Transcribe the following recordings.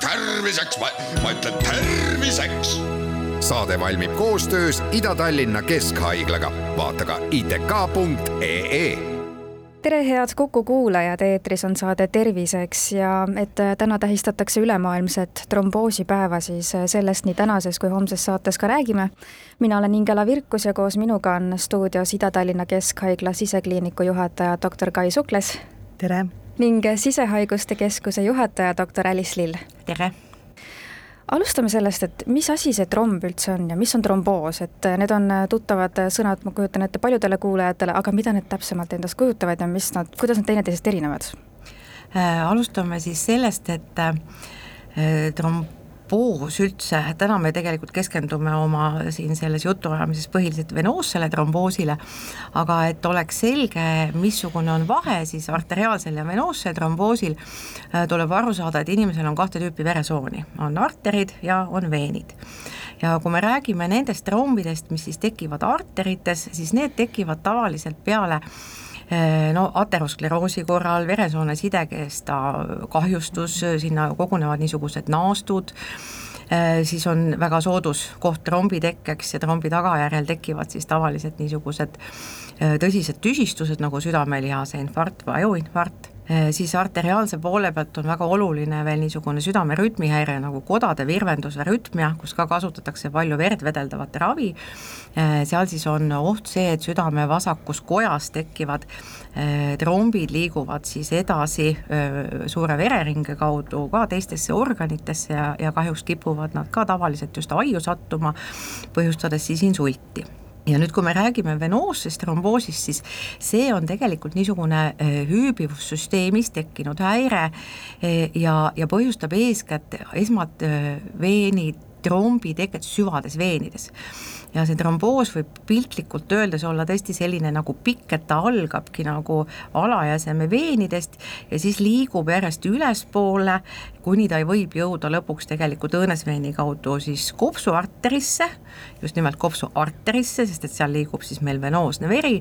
terviseks, ma ütlen terviseks. saade valmib koostöös Ida-Tallinna Keskhaiglaga, vaata ka itk.ee tere, head Kuku kuulajad, eetris on saade Terviseks ja et täna tähistatakse ülemaailmset tromboosipäeva, siis sellest nii tänases kui homses saates ka räägime. mina olen Ingela Virkus ja koos minuga on stuudios Ida-Tallinna Keskhaigla sisekliiniku juhataja doktor Kai Sukles. tere! Ning Sisehaiguste Keskuse juhataja, doktor Alice Lill. tere! alustame sellest, et mis asi see tromb üldse on ja mis on tromboos, et need on tuttavad sõnad, ma kujutan ette paljudele kuulajatele, aga mida need täpsemalt endast kujutavad ja mis nad, kuidas nad teineteisest erinevad äh,? alustame siis sellest, et äh, tromb tromboos üldse, täna me tegelikult keskendume oma siin selles jutuajamises põhiliselt venoossele tromboosile, aga et oleks selge, missugune on vahe siis arteriaalsel ja venoossel tromboosil, äh, tuleb aru saada, et inimesel on kahte tüüpi veresooni, on arterid ja on veenid. Ja kui me räägime nendest trombidest, mis siis tekivad arterites, siis need tekivad tavaliselt peale no ateroskleroosi korral veresoone sidekesta kahjustus, sinna kogunevad niisugused naastud, siis on väga soodus koht trombi tekkeks ja trombi tagajärjel tekivad siis tavaliselt niisugused tõsised tüsistused nagu südamelihase infarkt või ajuinfarkt siis arteriaalse poole pealt on väga oluline veel niisugune südame rütmihäire nagu kodade virvenduse rütmia, kus ka kasutatakse palju verd vedeldavat ravi, äh, seal siis on oht see, et südame vasakus kojas tekkivad äh, trombid liiguvad siis edasi suure vereringe kaudu ka teistesse organitesse ja, ja kahjuks kipuvad nad ka tavaliselt just aiu sattuma, põhjustades siis insulti ja nüüd, kui me räägime venoossest tromboosist, siis see on tegelikult niisugune äh, hüübivussüsteemis tekkinud häire äh, ja, ja põhjustab eeskätt esmalt äh, veeni trombi teket süvades veenides. Ja see tromboos võib piltlikult öeldes olla tõesti selline nagu pikk, et ta algabki nagu alajäseme veenidest ja siis liigub järjest ülespoole, kuni ta võib jõuda lõpuks tegelikult õõnesveeni kaudu siis kopsuarterisse, just nimelt kopsuarterisse, sest et seal liigub siis meil venoosne veri.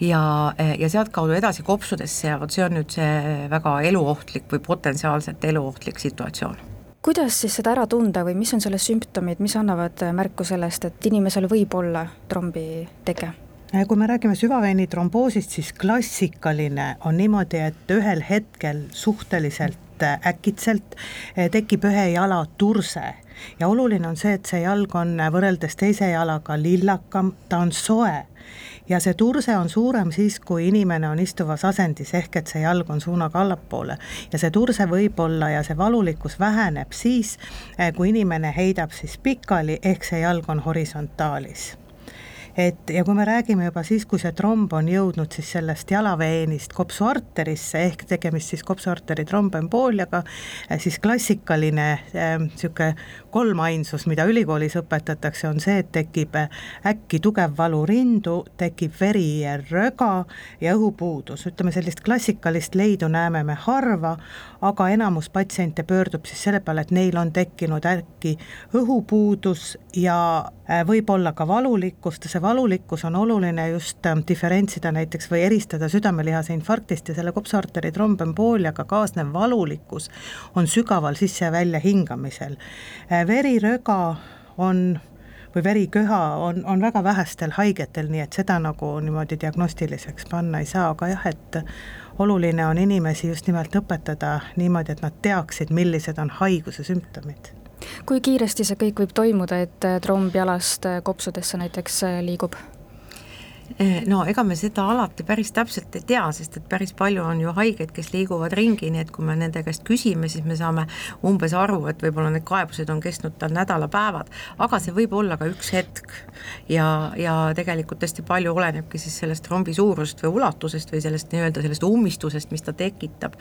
Ja, ja sealtkaudu edasi kopsudesse ja vot see on nüüd see väga eluohtlik või potentsiaalselt eluohtlik situatsioon kuidas siis seda ära tunda või mis on selle sümptomid, mis annavad märku sellest, et inimesel võib olla trombiteke? kui me räägime süvaveini tromboosist, siis klassikaline on niimoodi, et ühel hetkel suhteliselt äkitselt tekib ühe jala turse ja oluline on see, et see jalg on võrreldes teise jalaga lillakam, ta on soe ja see turse on suurem siis, kui inimene on istuvas asendis, ehk et see jalg on suunaga allapoole. ja see turse võib olla ja see valulikkus väheneb siis, eh, kui inimene heidab siis pikali, ehk see jalg on horisontaalis et ja kui me räägime juba siis, kui see tromb on jõudnud siis sellest jalaveenist kopsuarterisse ehk tegemist siis kopsuarteri trombembooliaga, eh, siis klassikaline niisugune äh, kolmainsus, mida ülikoolis õpetatakse, on see, et tekib äh, äkki tugev valu rindu, tekib veriröga ja õhupuudus, ütleme sellist klassikalist leidu näeme me harva, aga enamus patsiente pöördub siis selle peale, et neil on tekkinud äkki õhupuudus ja võib-olla ka valulikkust ja see valulikkus on oluline just ähm, diferentsida näiteks või eristada südamelihase infarktist ja selle kopsuarteri trombembooliaga kaasnev valulikkus on sügaval sisse ja välja hingamisel. Äh, veriröga on või veriköha on, on väga vähestel haigetel, nii et seda nagu niimoodi diagnostiliseks panna ei saa, aga jah, et oluline on inimesi just nimelt õpetada niimoodi, et nad teaksid, millised on haiguse sümptomid kui kiiresti see kõik võib toimuda, et äh, tromb jalast äh, kopsudesse näiteks äh, liigub? Eh, no ega me seda alati päris täpselt ei tea, sest et päris palju on ju haigeid, kes liiguvad ringi, nii et kui me nende käest küsime, siis me saame umbes aru, et võib-olla need kaebused on kestnud tal nädalapäevad, aga see võib olla ka üks hetk. ja, ja tegelikult hästi palju olenebki siis sellest trombi suurusest või ulatusest või sellest nii-öelda sellest ummistusest, mis ta tekitab,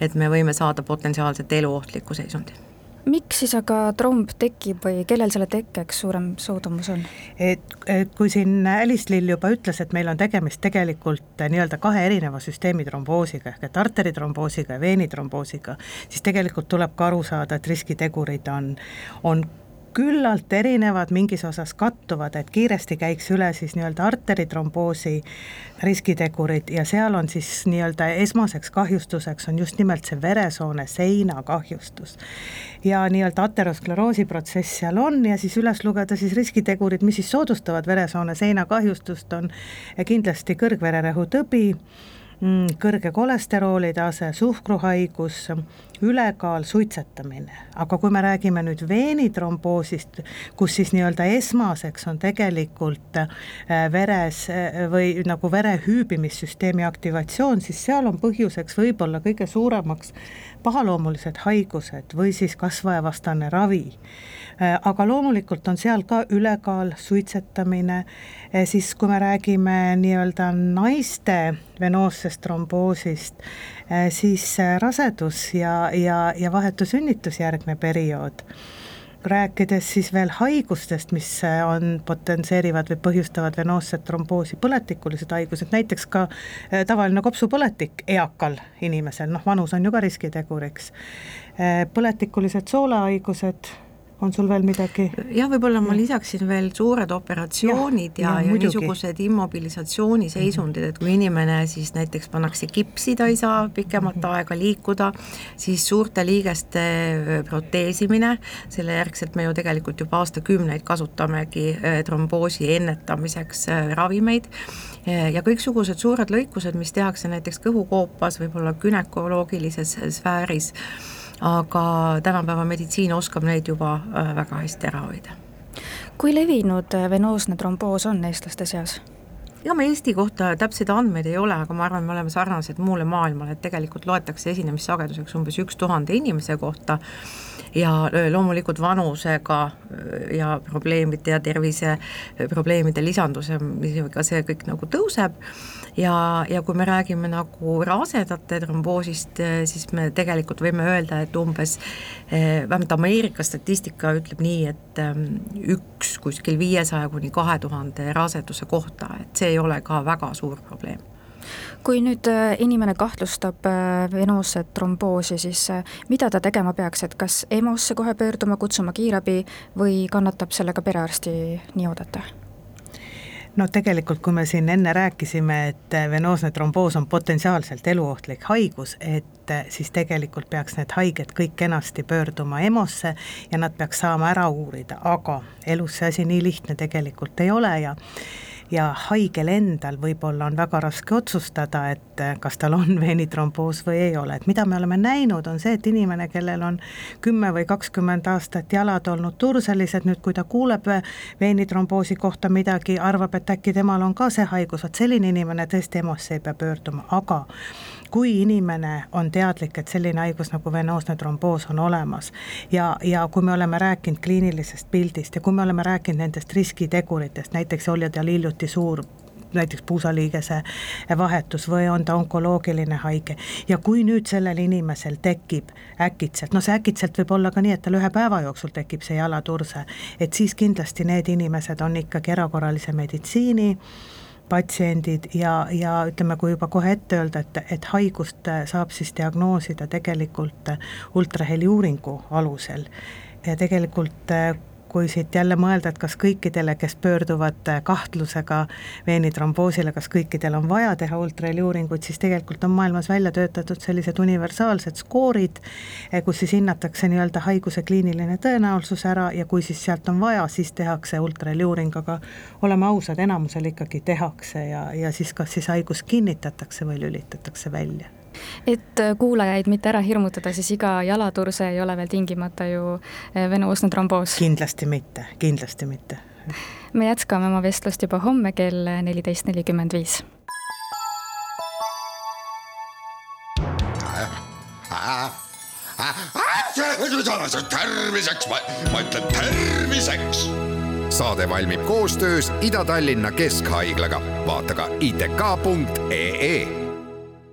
et me võime saada potentsiaalselt eluohtliku seisundi miks siis aga tromb tekib või kellel selle tekkeks suurem soodumus on? et, et kui siin Alice Lill juba ütles, et meil on tegemist tegelikult nii-öelda kahe erineva süsteemi tromboosiga ehk et arteritromboosiga ja veenitromboosiga, siis tegelikult tuleb ka aru saada, et riskitegurid on, on küllalt erinevad, mingis osas kattuvad, et kiiresti käiks üle siis nii-öelda arteritromboosi riskitegurid ja seal on siis nii-öelda esmaseks kahjustuseks on just nimelt see veresoone seina kahjustus. ja nii-öelda ateroskleroosi protsess seal on ja siis üles lugeda siis riskitegurid, mis siis soodustavad veresoone seina kahjustust, on kindlasti kõrgvererõhu tõbi Mm, kõrge kolesterooli tase, suhkruhaigus, ülekaal, suitsetamine, aga kui me räägime nüüd veenitromboosist, kus siis nii-öelda esmaseks on tegelikult äh, veres äh, või nagu vere hüübimissüsteemi aktivatsioon, siis seal on põhjuseks võib-olla kõige suuremaks pahaloomulised haigused või siis kasvajavastane ravi. Äh, aga loomulikult on seal ka ülekaal, suitsetamine, äh, siis kui me räägime nii-öelda naiste venoossest tromboosist, äh, siis rasedus ja, ja, ja vahetu sünnitusjärgne periood rääkides siis veel haigustest, mis on, potentseerivad või põhjustavad venoosset tromboosi, põletikulised haigused, näiteks ka tavaline kopsupõletik eakal inimesel, noh, vanus on ju ka riskiteguriks. põletikulised soolehaigused, on sul veel midagi? jah, võib-olla ma lisaksin veel suured operatsioonid ja, ja, ja, ja niisugused immobilisatsiooniseisundid, et kui inimene siis näiteks pannakse kipsi, ta ei saa pikemat mm -hmm. aega liikuda, siis suurte liigeste proteesimine, selle järgselt me ju tegelikult juba aastakümneid kasutamegi tromboosi ennetamiseks ravimeid. Ja kõiksugused suured lõikused, mis tehakse näiteks kõhukoopas, võib-olla gümnakoloogilises sfääris aga tänapäeva meditsiin oskab neid juba väga hästi ära hoida. kui levinud äh, venoosne tromboos on eestlaste seas? ega me Eesti kohta täpseid andmeid ei ole, aga ma arvan, me oleme sarnased muule maailmale, et tegelikult loetakse esinemissageduseks umbes üks tuhande inimese kohta ja loomulikult vanusega ja probleemide ja terviseprobleemide lisandusega see kõik nagu tõuseb ja, ja kui me räägime nagu rasedate tromboosist, siis me tegelikult võime öelda, et umbes vähemalt Ameerika statistika ütleb nii, et üks kuskil viiesaja kuni kahe tuhande raseduse kohta, et see ei ole ka väga suur probleem kui nüüd äh, inimene kahtlustab venoosset tromboosi, siis mida ta tegema peaks, et kas EMO-sse kohe pöörduma, kutsuma kiirabi või kannatab sellega perearsti nii oodata? No tegelikult, kui me siin enne rääkisime, et venoosne tromboos on potentsiaalselt eluohtlik haigus, et siis tegelikult peaks need haiged kõik kenasti pöörduma EMO-sse ja nad peaks saama ära uurida, aga elus see asi nii lihtne tegelikult ei ole ja ja haigel endal võib-olla on väga raske otsustada, et eh, kas tal on veenitromboos või ei ole, et mida me oleme näinud, on see, et inimene, kellel on kümme või kakskümmend aastat jalad olnud turselised, nüüd kui ta kuuleb veenitromboosi kohta midagi, arvab, et äkki temal on ka see haigus, vot selline inimene tõesti EMO-sse ei pea pöörduma, aga kui inimene on teadlik, et selline haigus nagu venoosne tromboos on olemas ja, ja kui me oleme rääkinud kliinilisest pildist ja kui me oleme rääkinud nendest riskiteguritest, näiteks oli tal hiljuti suur näiteks puusaliigese vahetus või on ta onkoloogiline haige ja kui nüüd sellel inimesel tekib äkitselt, no see äkitselt võib olla ka nii, et tal ühe päeva jooksul tekib see jalaturse, et siis kindlasti need inimesed on ikkagi erakorralise meditsiini patsiendid ja, ja ütleme, kui juba kohe ette öelda, et, et haigust saab siis diagnoosida tegelikult ultraheliuuringu alusel. Ja tegelikult kui siit jälle mõelda, et kas kõikidele, kes pöörduvad kahtlusega veenitromboosile, kas kõikidel on vaja teha ultraheliuuringuid, siis tegelikult on maailmas välja töötatud sellised universaalsed skoorid, kus siis hinnatakse nii-öelda haiguse kliiniline tõenäosus ära ja kui siis sealt on vaja, siis tehakse ultraheliuuring, aga oleme ausad, enamusel ikkagi tehakse ja, ja siis kas siis haigus kinnitatakse või lülitatakse välja et äh, kuulajaid mitte ära hirmutada, siis iga jalaturse ei ole veel tingimata ju äh, venoosne tromboos. kindlasti mitte, kindlasti mitte. me jätkame oma vestlust juba homme kell neliteist nelikümmend viis. terviseks, ma ütlen terviseks saade valmib koostöös Ida-Tallinna Keskhaiglaga, vaata ka itk.ee